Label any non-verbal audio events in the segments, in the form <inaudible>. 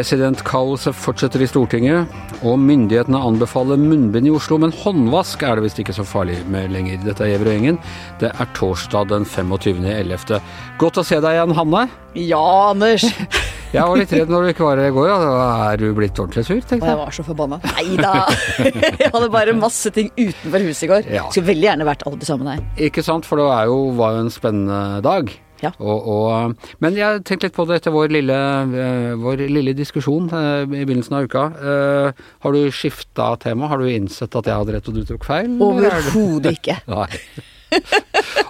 Presidentkaoset fortsetter i Stortinget, og myndighetene anbefaler munnbind i Oslo, men håndvask er det visst ikke så farlig med lenger. Dette er Gjever og gjengen. Det er torsdag den 25.11. Godt å se deg igjen, Hanne. Ja, Anders! <laughs> Jeg var litt redd når du ikke var her i går. Da er du blitt ordentlig sur, tenkte jeg. Og jeg var så forbanna. Nei da! <laughs> Jeg hadde bare masse ting utenfor huset i går. Ja. Skulle veldig gjerne vært alle sammen her. Ikke sant, for det var jo, var jo en spennende dag. Ja. Og, og, men jeg tenkte litt på det etter vår lille, uh, vår lille diskusjon uh, i begynnelsen av uka. Uh, har du skifta tema? Har du innsett at jeg hadde rett og du tok feil? Overhodet ikke. <laughs> Nei.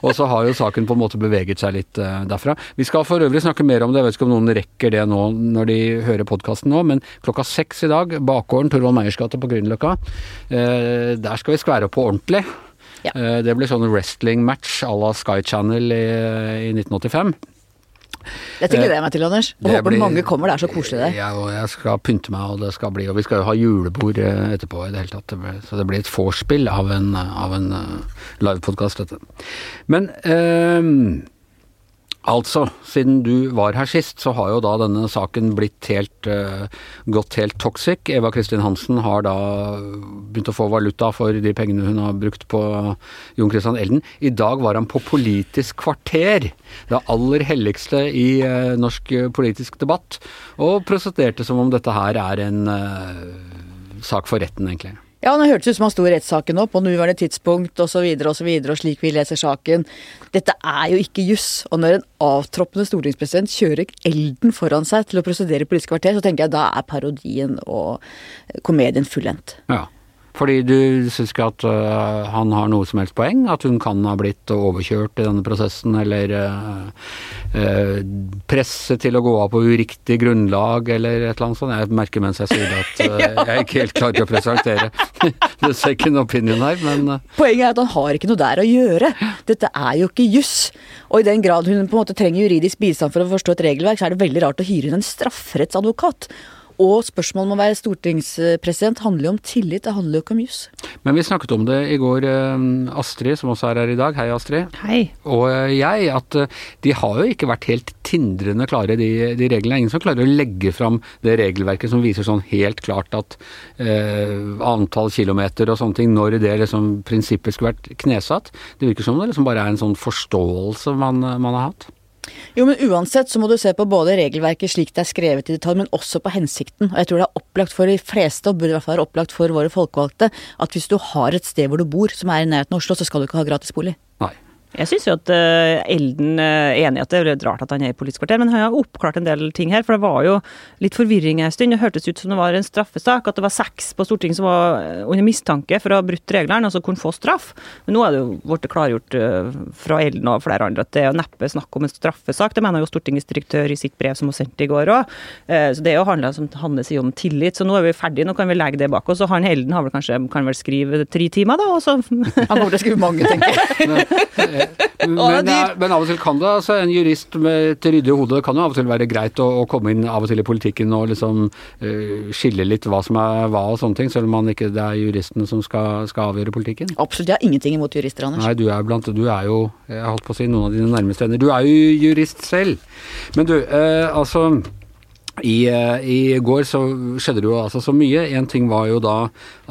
og så har jo saken på en måte beveget seg litt derfra. Vi skal for øvrig snakke mer om det, jeg vet ikke om noen rekker det nå når de hører podkasten nå, men klokka seks i dag, bakgården Torvald Meyers gate på Grünerløkka, der skal vi skvære opp på ordentlig. Ja. Eh, det ble sånn wrestling-match à la Sky Channel i, i 1985. Dette gleder jeg meg til, Anders. Og håper blir, mange kommer. Det er så koselig der. Ja, jeg skal pynte meg, og det skal bli Og vi skal jo ha julebord eh, etterpå i det hele tatt. Så det blir et vorspiel av en, av en livepodkast, dette. Men uh, Altså, siden du var her sist, så har jo da denne saken blitt helt uh, gått helt toxic. Eva Kristin Hansen har da begynt å få valuta for de pengene hun har brukt på Jon Christian Elden. I dag var han på Politisk kvarter, det aller helligste i uh, norsk politisk debatt, og prosenterte som om dette her er en uh, sak for retten, egentlig. Ja, det hørtes ut som han sto i rettssaken nå, på nåværende tidspunkt osv. Og, Og, og slik vi leser saken. Dette er jo ikke juss. Og når en avtroppende stortingspresident kjører elden foran seg til å prosedere politisk kvarter, så tenker jeg da er parodien og komedien fullendt. Ja. Fordi du syns ikke at uh, han har noe som helst poeng? At hun kan ha blitt overkjørt i denne prosessen, eller uh, uh, presset til å gå av på uriktig grunnlag, eller et eller annet sånt? Jeg merker mens jeg sier det at <laughs> jeg ikke helt klar til å presentere <laughs> the second opinion her, men Poenget er at han har ikke noe der å gjøre. Dette er jo ikke juss. Og i den grad hun på en måte trenger juridisk bistand for å forstå et regelverk, så er det veldig rart å hyre inn en strafferettsadvokat. Og spørsmålet om å være stortingspresident handler jo om tillit, det handler jo ikke om jus. Men vi snakket om det i går, eh, Astrid som også er her i dag. Hei, Astrid. Hei. Og eh, jeg, at eh, de har jo ikke vært helt tindrende klare, de, de reglene. Ingen som klarer å legge fram det regelverket som viser sånn helt klart at eh, antall kilometer og sånne ting, når det liksom prinsippet skulle vært knesatt. Det virker som det liksom bare er en sånn forståelse man, man har hatt. Jo, men uansett så må du se på både regelverket slik det er skrevet i detalj, men også på hensikten. Og jeg tror det er opplagt for de fleste, og burde i hvert fall være opplagt for våre folkevalgte, at hvis du har et sted hvor du bor som er i nærheten av Oslo, så skal du ikke ha gratis bolig. Nei. Jeg syns jo at uh, Elden uh, er enig i at det er litt rart at han er i Politisk kvarter, men han har oppklart en del ting her. For det var jo litt forvirring en stund. Det hørtes ut som det var en straffesak. At det var seks på Stortinget som var eh, under mistanke for å ha brutt reglene, altså kunne få straff. Men nå er det jo blitt klargjort uh, fra Elden og flere andre at det er neppe snakk om en straffesak. Det mener jo Stortingets direktør i sitt brev som hun sendte i går òg. så det er jo handla, som Hanne sier, om tillit. Så nå er vi ferdige, nå kan vi legge det bak oss. Og han Elden har vel kanskje kan vel skrive tre timer, da, og så Han kommer til å skrive mange, tenker jeg. <laughs> <laughs> Men, men, av og til kan det, altså en jurist med et ryddig hode, kan jo av og til være greit å, å, komme inn av og til i politikken og liksom uh, skille litt hva som er hva og sånne ting, selv om man ikke det er juristene som skal, skal avgjøre politikken. Absolutt, jeg har ingenting imot jurister, Anders. Nei, du er blant Du er jo, jeg holdt på å si, noen av dine nærmeste venner. Du er jo jurist selv. Men du, uh, altså i, eh, I, går så skjedde det jo altså så mye. En ting var jo da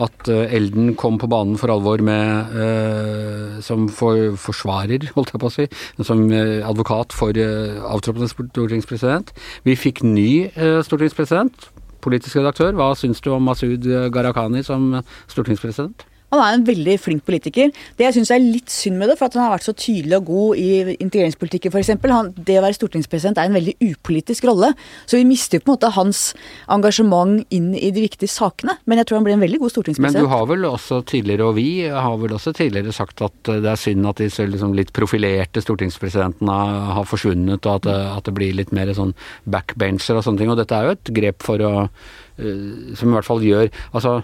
at uh, Elden kom på banen for alvor med uh, som for, forsvarer, <laughs> holdt jeg på å si, som uh, advokat for avtroppende stortingspresident. Vi fikk ny stortingspresident, politisk redaktør. Hva syns du om Masud Gharahkhani som stortingspresident? Han er en veldig flink politiker. Det jeg syns er litt synd med det, for at han har vært så tydelig og god i integreringspolitikken f.eks. Det å være stortingspresident er en veldig upolitisk rolle. Så vi mister på en måte hans engasjement inn i de viktige sakene. Men jeg tror han blir en veldig god stortingspresident. Men du har vel også tidligere, og vi har vel også tidligere sagt at det er synd at disse liksom litt profilerte stortingspresidentene har forsvunnet, og at det, at det blir litt mer sånn backbencher og sånne ting. Og dette er jo et grep for å eh, Som i hvert fall gjør Altså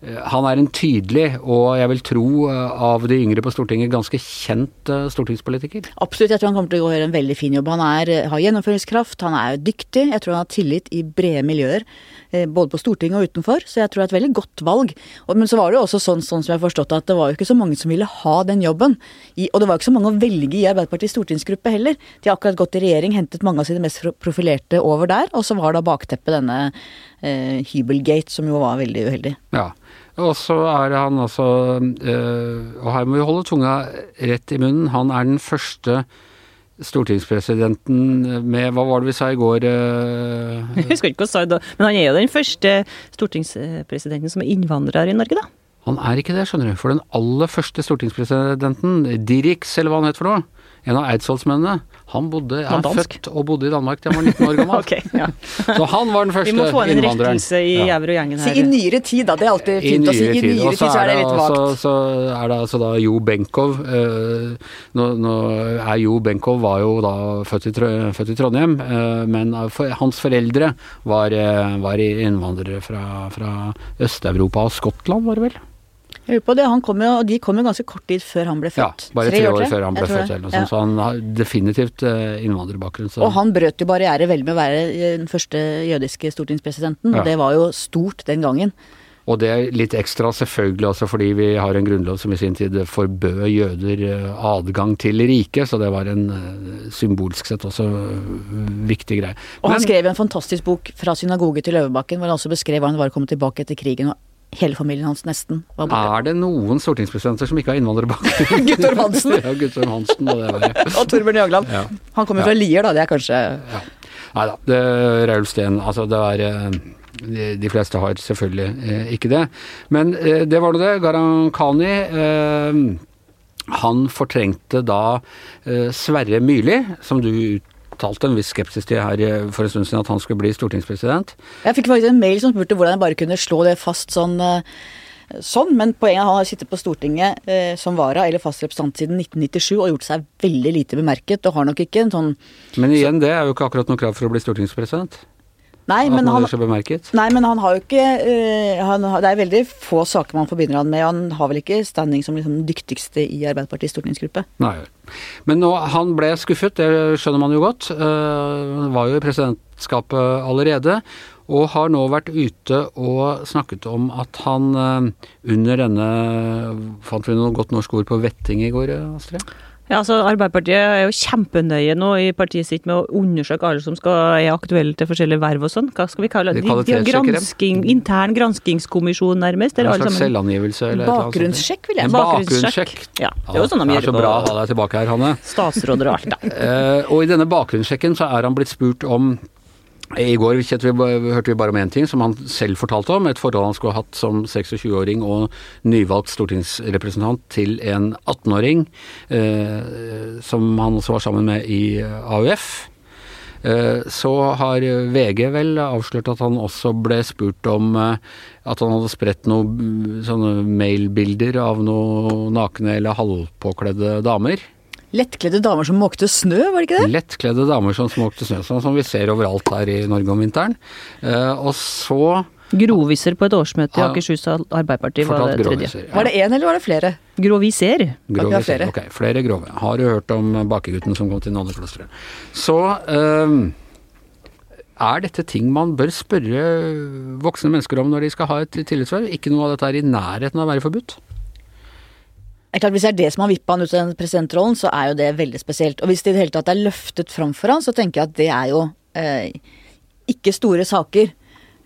han er en tydelig, og jeg vil tro eh, av de yngre på Stortinget, ganske kjent eh, stortingspolitiker. Absolutt, jeg tror han kommer til å gjøre en veldig fin jobb. Han er, har gjennomføringskraft, han er dyktig, jeg tror han har tillit i brede miljøer. Eh, både på Stortinget og utenfor, så jeg tror det er et veldig godt valg. Men så var det jo også sånn, sånn som jeg har forstått at det var jo ikke så mange som ville ha den jobben. I, og det var jo ikke så mange å velge i Arbeiderpartiets stortingsgruppe heller. De har akkurat gått i regjering, hentet mange av sine mest profilerte over der, og så var da bakteppet denne eh, hybelgate, som jo var veldig uheldig. Ja. Og så er han altså øh, Og her må vi holde tunga rett i munnen. Han er den første stortingspresidenten med Hva var det vi sa i går? Øh? <laughs> Jeg husker ikke hva sa da, men han er jo den første stortingspresidenten som er innvandrer i Norge, da. Han er ikke det, skjønner du. For den aller første stortingspresidenten, Dirix, eller hva han het for noe, en av eidsvollsmennene, han bodde, er født og bodde i Danmark til han var 19 år gammel. <laughs> okay, ja. <laughs> Så han var den første innvandreren. Vi må få en rettelse i ja. gjengen her. Si i nyere tid, da. Det er alltid fint å si. I nyere tid så er det litt vagt. Så, så er det altså da Jo Benkow Eh, nå, nå, er Jo Benkow var jo da født i, født i Trondheim, eh, men for, hans foreldre var, uh, var innvandrere fra, fra Øst-Europa og Skottland, var det vel? Jeg lurer på det, han kom jo, og De kom jo ganske kort tid før han ble født. Ja, bare tre, år, år før han ble født. Eller, ja. Så han har definitivt innvandrerbakgrunn. Så. Og han brøt jo barriere vel med å være eh, den første jødiske stortingspresidenten. Ja. Det var jo stort den gangen. Og det er litt ekstra selvfølgelig også fordi vi har en grunnlov som i sin tid forbød jøder eh, adgang til riket, så det var en symbolsk sett også viktig greie. Og han skrev en fantastisk bok 'Fra synagoge til Løvebakken', hvor han også beskrev hvordan det var å komme tilbake etter krigen og hele familien hans nesten var borte. Er det noen stortingspresidenter som ikke har innvandrerbakgrunn? <laughs> Guttorm Hansen. <laughs> ja, Guttorm Hansen og det var <laughs> Og Torbjørn Jagland. Ja. Han kommer ja. fra Lier, da. Det er kanskje ja. Nei da. Raul Steen, altså det er eh, de, de fleste har selvfølgelig eh, ikke det. Men eh, det var nå det. Gharahkhani eh, han fortrengte da eh, Sverre Myrli, som du uttalte en viss skepsis til her for en stund siden, at han skulle bli stortingspresident. Jeg fikk faktisk en mail som spurte hvordan jeg bare kunne slå det fast sånn. Eh, sånn, Men poenget er at han har sittet på Stortinget eh, som vara eller fast representant siden 1997 og gjort seg veldig lite bemerket, og har nok ikke en sånn Men igjen, det er jo ikke akkurat noe krav for å bli stortingspresident? Nei, men han, nei, men han har jo ikke uh, han, Det er veldig få saker man forbinder han med. Han har vel ikke standing som liksom den dyktigste i Arbeiderpartiets stortingsgruppe. Nei. Men nå, han ble skuffet, det skjønner man jo godt. Uh, han var jo i presidentskapet allerede. Og har nå vært ute og snakket om at han uh, under denne Fant vi noe godt norsk ord på vetting i går, Astrid? Ja, altså Arbeiderpartiet er jo kjempenøye nå i partiet sitt med å undersøke alle som skal, er aktuelle til forskjellige verv og sånn. Hva skal vi kalle det? De, de gransking, intern granskingskommisjon, nærmest? Eller en slags selvangivelse? Eller Bakgrunnssjekk, vil jeg En bakgrunnssjekk. Ja, det er jo sånn de gjør det. Det er så bra å ha deg tilbake her, Hanne. Statsråder og alt, da. uh, og i denne bakgrunnssjekken så er han blitt spurt om i går hørte vi bare om én ting, som han selv fortalte om. Et forhold han skulle ha hatt som 26-åring og nyvalgt stortingsrepresentant til en 18-åring, eh, som han også var sammen med i AUF. Eh, så har VG vel avslørt at han også ble spurt om eh, at han hadde spredt noen sånne mailbilder av noen nakne eller halvpåkledde damer. Lettkledde damer som måkte snø, var det ikke det? Lettkledde damer som måkte snø, sånn som vi ser overalt her i Norge om vinteren. Eh, og så Groviser på et årsmøte i Akershus Arbeiderparti var det tredje. Ja. Var det én, eller var det flere? Groviser. Groviser, flere. ok. Flere grove. Har du hørt om bakegutten som kom til nonneklosteret? Så eh, er dette ting man bør spørre voksne mennesker om når de skal ha et tillitsverv? Ikke noe av dette er i nærheten av å være forbudt? Klart, Hvis det er det som har vippa han ut av den presidentrollen, så er jo det veldig spesielt. Og hvis det i det hele tatt er løftet fram for han, så tenker jeg at det er jo eh, ikke store saker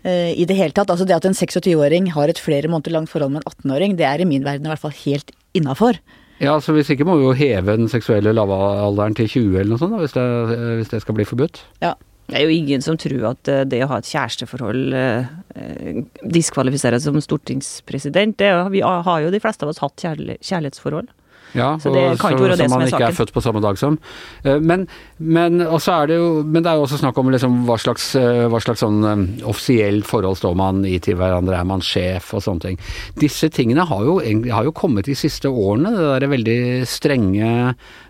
eh, i det hele tatt. Altså det at en 26-åring har et flere måneder langt forhold med en 18-åring, det er i min verden i hvert fall helt innafor. Ja, så Hvis ikke må vi jo heve den seksuelle lavalderen til 20 eller noe sånt, da, hvis, det, hvis det skal bli forbudt. Ja, det er jo ingen som tror at eh, det å ha et kjæresteforhold eh, eh diskvalifiserer som stortingspresident. Det, vi har jo de fleste av oss hatt kjærlighetsforhold. Ja, så det kan ikke være det som er saken. Som man ikke er født på samme dag som. Eh, men, men, er det, jo, men det er jo også snakk om liksom hva slags, hva slags sånn offisielt forhold står man i til hverandre, er man sjef og sånne ting. Disse tingene har jo, har jo kommet de siste årene, det derre veldig strenge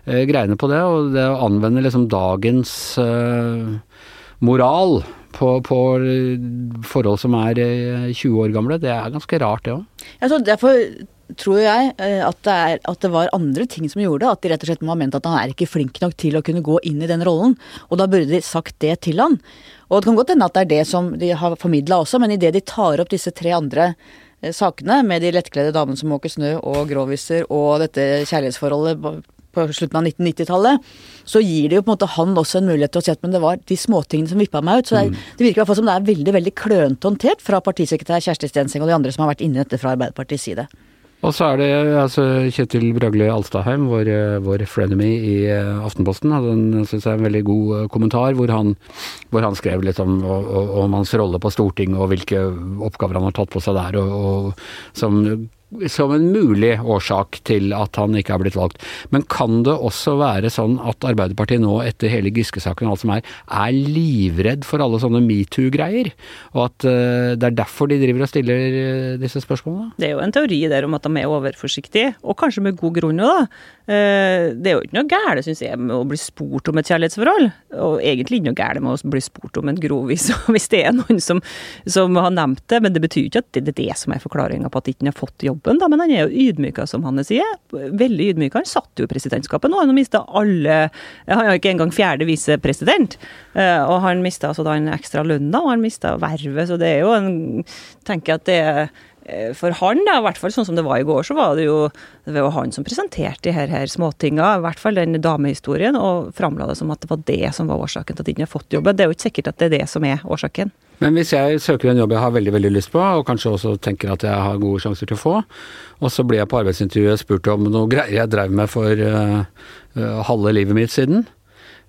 greiene på det. Og det å anvende liksom dagens moral på, på, forhold som er 20 eh, år gamle, det er ganske rart, det òg. Ja, derfor tror jeg eh, at det, er, at det var andre ting som gjorde at de rett og slett må ha ment at han er ikke flink nok til å kunne gå inn i den rollen. Og da burde de sagt det til han. Og det kan godt hende at det er det som de har formidla også, men idet de tar opp disse tre andre eh, sakene med de lettkledde damene som måker snø og gråviser og dette kjærlighetsforholdet på slutten av 1990-tallet, så gir det jo på en måte han også en mulighet til å si at men det var de småtingene som vippa meg ut. Så det, er, det virker i hvert fall som det er veldig veldig klønete håndtert fra partisekretær Kjersti Stenseng og de andre som har vært inne i dette fra Arbeiderpartiets side. Og så er det altså, Kjetil Bragli Alstadheim, vår, vår frenemy i eh, Aftenposten, hadde en, synes jeg, en veldig god eh, kommentar hvor han, hvor han skrev litt om, om, om, hans rolle på Stortinget og hvilke oppgaver han har tatt på seg der, og, og som som en mulig årsak til at han ikke er blitt valgt. Men kan det også være sånn at Arbeiderpartiet nå, etter hele Giske-saken og alt som er, er livredd for alle sånne metoo-greier? Og at uh, det er derfor de driver og stiller uh, disse spørsmålene? Det er jo en teori der om at de er overforsiktige, og kanskje med god grunn òg, da. Uh, det er jo ikke noe gærent, syns jeg, med å bli spurt om et kjærlighetsforhold. Og egentlig ikke noe gærent med å bli spurt om en grovis, <laughs> hvis det er noen som, som har nevnt det. Men det betyr ikke at det er det som er forklaringa på at ikke han har fått jobb jobben, da, men han er jo ydmyka, som Hanne sier. Veldig ydmyka. Han satt jo i presidentskapet nå, han har mista alle Han er ikke engang fjerde visepresident. Eh, og han mista altså da en ekstra lønna, og han mista vervet, så det er jo en Tenker at det er for han, da, i hvert fall sånn som det var i går, så var det jo, det var han som presenterte de her, her småtinga, i hvert fall den damehistorien, og framla det som at det var det som var årsaken til at ikke har fått jobben. Det er jo ikke sikkert at det er det som er årsaken. Men hvis jeg søker en jobb jeg har veldig veldig lyst på, og kanskje også tenker at jeg har gode sjanser til å få, og så blir jeg på arbeidsintervjuet spurt om noe greier jeg drev med for uh, uh, halve livet mitt siden,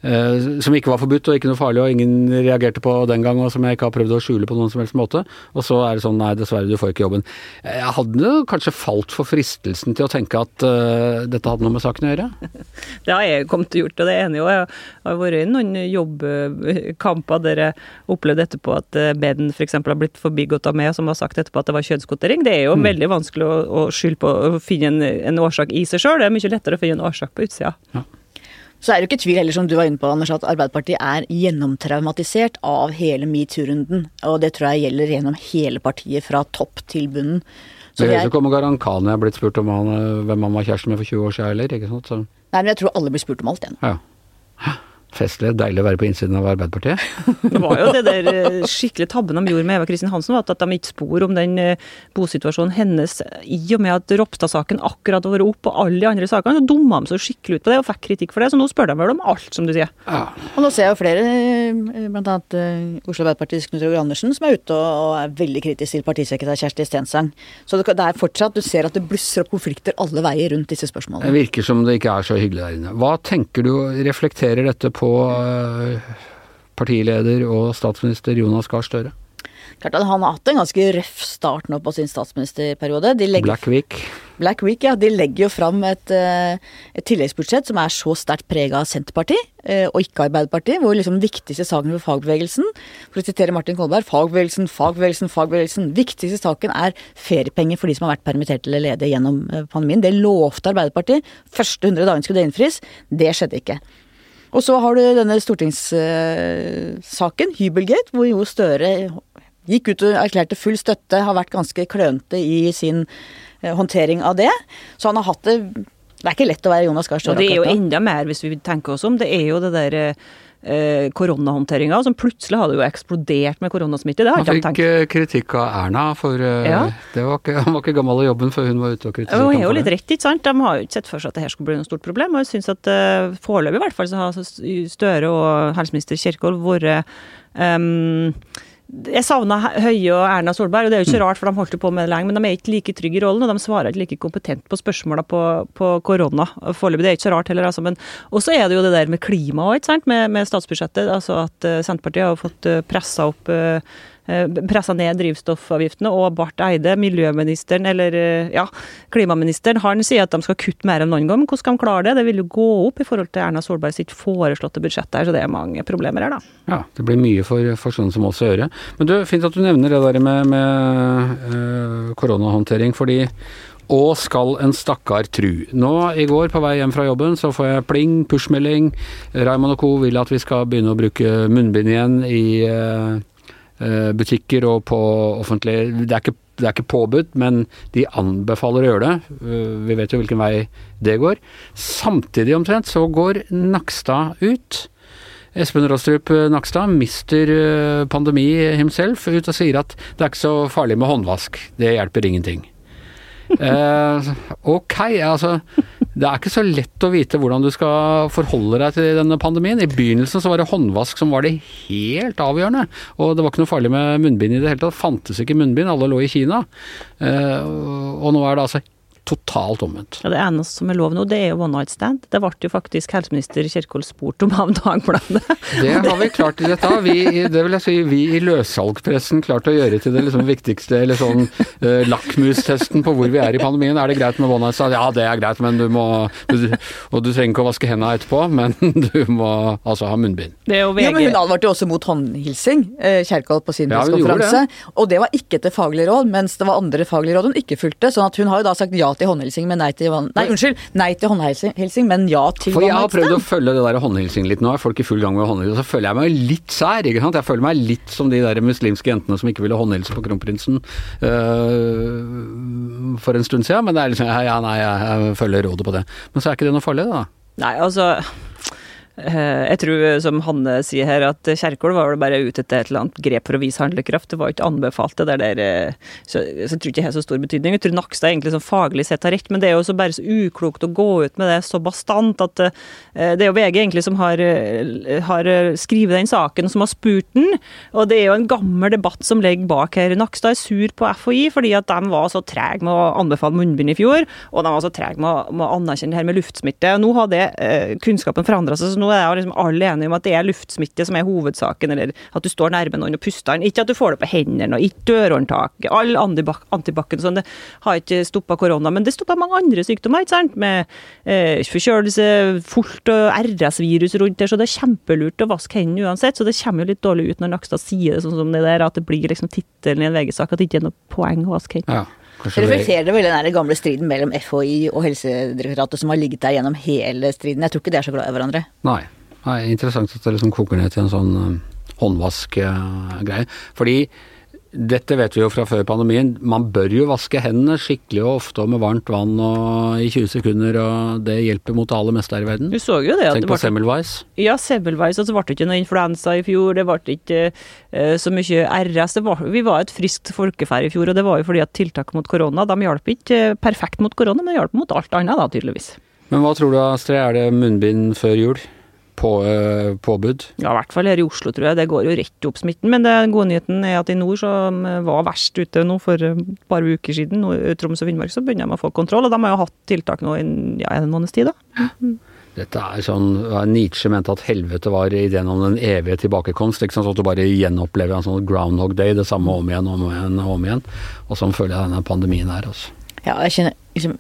som ikke var forbudt og ikke noe farlig og ingen reagerte på den gang, og som jeg ikke har prøvd å skjule på noen som helst måte. Og så er det sånn nei, dessverre, du får ikke jobben. Jeg hadde kanskje falt for fristelsen til å tenke at uh, dette hadde noe med saken å gjøre. <laughs> Det har jeg kommet til å gjort, og det er enig. Jeg har vært i noen jobbkamper der jeg opplevde etterpå at eh, beden f.eks. har blitt forbigått av meg, som har sagt etterpå at det var kjønnskvotering. Det er jo mm. veldig vanskelig å, å skylde på å finne en, en årsak i seg sjøl. Det er mye lettere å finne en årsak på utsida. Ja. Så er det jo ikke tvil heller, som du var inne på, Anders, at Arbeiderpartiet er gjennomtraumatisert av hele metoo-runden. Og det tror jeg gjelder gjennom hele partiet, fra topp til bunnen. Så det høres ut som Gharahkhani er blitt spurt om han, hvem han var kjæreste med for 20 år siden heller, ikke sant? Så. Nei, men jeg tror alle blir spurt om alt igjen. Ja festlig. Deilig å være på innsiden av Arbeiderpartiet. <laughs> Det var jo det der eh, skikkelig tabben de gjorde med Eva Kristin Hansen, at de ikke spor om den eh, bosituasjonen hennes i og med at Ropstad-saken akkurat har vært opp, og alle de andre sakene. Så dumma de seg skikkelig ut på det og fikk kritikk for det, så nå spør de vel om alt, som du sier. Ja. Og nå ser jeg jo flere, eh, bl.a. Oslo Arbeiderpartis Knut Roger Andersen, som er ute og er veldig kritisk til partisekretær Kjersti Stensang. Så det er fortsatt, du ser at det blusser opp konflikter alle veier rundt disse spørsmålene. Det virker som det ikke er så hyggelig der inne. Hva tenker du, reflekterer dette på Eh, partileder og statsminister Jonas Gahr Støre? Klart at Han har hatt en ganske røff start nå på sin statsministerperiode. Legger, Black Week. Black Week, ja. De legger jo fram et, eh, et tilleggsbudsjett som er så sterkt prega av Senterpartiet, eh, og ikke Arbeiderpartiet. Hvor liksom viktigste saken for fagbevegelsen, for å sitere Martin Kolberg, fagbevegelsen, fagbevegelsen, fagbevegelsen. Viktigste saken er feriepenger for de som har vært permittert eller ledige gjennom pandemien. Det lovte Arbeiderpartiet. Første 100 dagene skulle det innfris. Det skjedde ikke. Og så har du denne stortingssaken, Hybelgate, hvor Jo Støre gikk ut og erklærte full støtte, har vært ganske klønete i sin eh, håndtering av det. Så han har hatt det Det er ikke lett å være Jonas Gahr Støre. Og det er jo enda mer, hvis vi tenker oss om. Det er jo det der eh, koronahåndteringa, som plutselig hadde jo eksplodert med koronasmitte. Det har han fikk eh, kritikk av Erna, for uh, ja. var ikke, <laughs> han var ikke gammel i jobben før hun var ute og kritiserte ham. Hun er jo litt rett, ikke sant. De har jo ikke sett for seg at det her skulle bli noe stort problem. Og jeg syns at uh, foreløpig i hvert fall så har Støre og helseminister Kjerkol vært um, jeg savna Høie og Erna Solberg, og det er jo ikke rart, for de holdt på med det lenge. Men de er ikke like trygge i rollen, og de svarer ikke like kompetent på spørsmåla på, på, korona. Foreløpig. Det er ikke så rart heller, altså. Men også er det jo det der med klima òg, med, med, statsbudsjettet. Altså at uh, Senterpartiet har fått eh, pressa opp Eh, pressa ned drivstoffavgiftene, og Barth Eide, miljøministeren, eller eh, ja, klimaministeren, han sier at de skal kutte mer enn noen gang. Hvordan skal de klare det? Det vil jo gå opp i forhold til Erna Solberg sitt foreslåtte budsjett der, så det er mange problemer her, da. Ja, det blir mye for, for sånne som oss å gjøre. Men du, fint at du nevner det der med, med øh, koronahåndtering, fordi og skal en stakkar tru. Nå i går på vei hjem fra jobben så får jeg pling, pushmelding. Raymond og co. vil at vi skal begynne å bruke munnbind igjen i Eh, butikker og på offentlig Det er ikke det er ikke påbudt, men de anbefaler å gjøre det. Eh, Vi vet jo hvilken vei det går. Samtidig omtrent så går Nakstad ut. Espen Rostrup eh, Nakstad, mister eh, pandemi himself, ut og sier at det er ikke så farlig med håndvask. Det hjelper ingenting. <laughs> Eh, ok, altså det er ikke så lett å vite hvordan du skal forholde deg til denne pandemien. I begynnelsen så var det håndvask som var det helt avgjørende. Og det var ikke noe farlig med munnbind i det hele tatt. Fantes ikke munnbind, alle lå i Kina. Eh, og nå er det altså totalt omvendt. Ja, det eneste som er lov nå, det er jo one night stand. Det ble jo faktisk helseminister Kjerkol spurt om av Dagbladet. <laughs> Det har vi klart i dette. Vi, det vil jeg si, vi i løssalgpressen klarte å gjøre til det liksom viktigste, eller sånn uh, lakmustesten på hvor vi er i pandemien. Er det greit med one night stand? Ja, det er greit, men du må du, Og du trenger ikke å vaske hendene etterpå, men <laughs> du må altså ha munnbind. Det er jo Ja, men Hun advarte jo også mot håndhilsing, eh, Kjerkol, på sin Ja, pressekonferanse. Og det var ikke etter faglig råd, mens det var andre faglige råd hun ikke fulgte. sånn at hun har jo da sagt ja til håndhilsing, men nei til. Nei, unnskyld, nei til håndhilsing, men ja til For jeg har prøvd å følge det der håndhilsing litt nå, er folk i full gang med håndhilsing, og så føler jeg meg litt sær, ikke sant. Jeg føler meg litt som de der muslimske jentene som ikke ville håndhilse på kronprinsen øh, for en stund siden, men det er liksom ja, nei, jeg, følger rådet på det. Men så er ikke det noe farlig, da. Nei, altså jeg tror, som Hanne sier her, at Kjerkol var vel bare ute etter et eller annet grep for å vise handlekraft. Det var ikke anbefalt, det der. eh, så, jeg tror ikke det har så stor betydning. Jeg tror Nakstad egentlig sånn faglig sett har rett, men det er jo så bare så uklokt å gå ut med det så bastant at eh, det er jo VG egentlig som har, eh, har eh, skrevet den saken, som har spurt den. Og det er jo en gammel debatt som ligger bak her. Nakstad er sur på FHI fordi at de var så trege med å anbefale munnbind i fjor, og de var så trege med, med å anerkjenne det her med luftsmitte. Nå har det eh, kunnskapen forandra seg, så nå er liksom alle enige om at det er luftsmitte som er hovedsaken, eller at du står nærme noen og puster den. Ikke at du får det på hendene, og ikke dørhåndtak. All antibak antibac og sånn, det har ikke stoppa korona, men det stoppa mange andre sykdommer, ikke sant? Med eh, forkjølelse, fullt og RS-virus rundt der, så det er kjempelurt å vaske hendene uansett. Så det kommer jo litt dårlig ut når Nakstad sier det sånn som det der, at det blir liksom tittelen i en VG-sak at det ikke er noe poeng å vaske hendene. Ja, kanskje Reflekterer det vel den gamle striden mellom FHI og Helsedirektoratet som har ligget der gjennom hele striden? Jeg tror ikke de er så glad i hverandre. nei. nei. Interessant at det liksom koker ned til en sånn håndvaskgreie. håndvask-greie. Fordi dette vet vi jo fra før pandemien, man bør jo vaske hendene skikkelig og ofte og med varmt vann og i 20 sekunder, og det hjelper mot det aller meste her i verden. Du så jo det. at Tenk det på Semmelweis. Ja, Semmelweis, og så ble det ikke noe influensa i fjor, det ble ikke uh, så mye RS. Det var, vi var et friskt folkeferd i fjor, og det var jo fordi at tiltak mot korona de hjalp ikke eh, perfekt mot korona, men hjalp mot alt annet, da, tydeligvis. Men hva tror du Astrid, er det munnbind før jul? På, uh, påbud? Ja, i hvert fall her i Oslo, tror jeg. Det går jo rett opp smitten. Men den gode nyheten er at i nord, som var verst ute nå for et par uker siden, nå i Troms og Finnmark, så begynner de å få kontroll. Og de har jo hatt tiltak nå i ja, en måneds tid, da. Dette er sånn, Nietzsche mente at helvete var ideen om den evige tilbakekomst. ikke sant, så At du bare gjenopplever en sånn groundhog day, det samme om igjen og om igjen. Og om igjen. Og sånn føler jeg denne pandemien er. altså. Ja, jeg kjenner liksom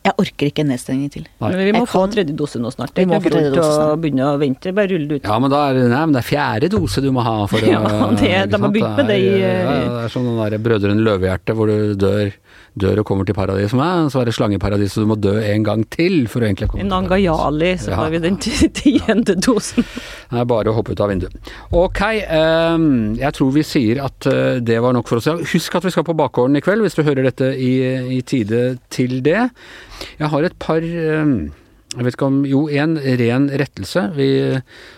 Jeg orker ikke en nedstengning til. Nei. Men vi må Jeg få kan- tredje dose nå snart. Vi Det er må ikke få tredje dose å snart. begynne å vente, bare rulle det ut. Ja, men da er det, nei, men det er fjerde dose du må ha for <laughs> å Ja, det- de har begynt med det i, ja, Det er som den der Brødrene Løvehjerte hvor du dør, dør og kommer til paradis. med, så er det slangeparadis, så du må dø en gang til for å egentlig komme til paradis. Nangayali, så Ja. har vi den tiende dosen. Det er bare å hoppe ut av vinduet. Ok, um, jeg tror vi sier at eh, det var nok for oss. Husk at vi skal på bakgården i kveld, hvis du hører dette i, i tide til det. Jeg har et par ehm, jeg vet ikke om Jo, en ren rettelse. Vi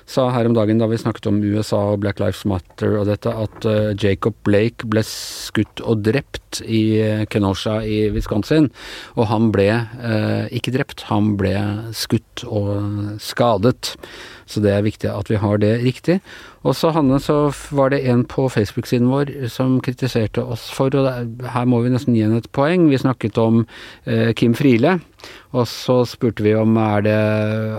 sa her om dagen da vi snakket om USA og Black Lives Matter og dette, at eh, Jacob Blake ble skutt og drept i eh, Kenosha i Wisconsin. Og han ble eh, ikke drept, han ble skutt og skadet. Så det er viktig at vi har det riktig. Og så Hanne, så var det en på Facebook-siden vår som kritiserte oss for, og her må vi nesten gi henne et poeng. Vi snakket om eh, Kim Friele, og så spurte vi om er det,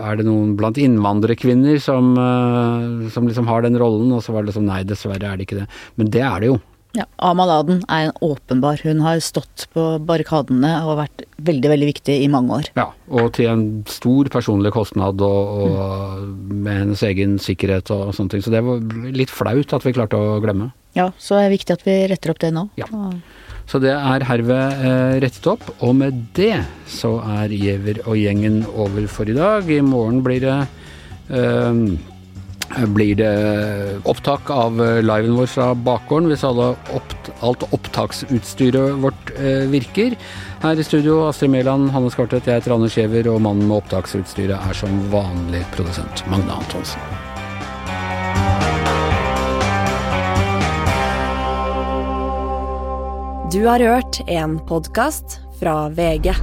er det noen blant innvandrerkvinner som, eh, som liksom har den rollen, og så var det liksom nei, dessverre er det ikke det. Men det er det jo. Ja, Amal Aden er en åpenbar. Hun har stått på barrikadene og vært veldig, veldig viktig i mange år. Ja, og til en stor personlig kostnad og, og med hennes egen sikkerhet og sånne ting. Så det var litt flaut at vi klarte å glemme. Ja, så er det viktig at vi retter opp det nå. Ja. Så det er herved eh, rettet opp, og med det så er Giæver og gjengen over for i dag. I morgen blir det eh, blir det opptak av liven vår fra bakgården hvis opp, alt opptaksutstyret vårt eh, virker. Her i studio Astrid Mæland, Hanne Skartvedt, jeg heter Anders Giæver, og mannen med opptaksutstyret er som vanlig produsent Magne Antonsen. Du har hørt en podkast fra VG.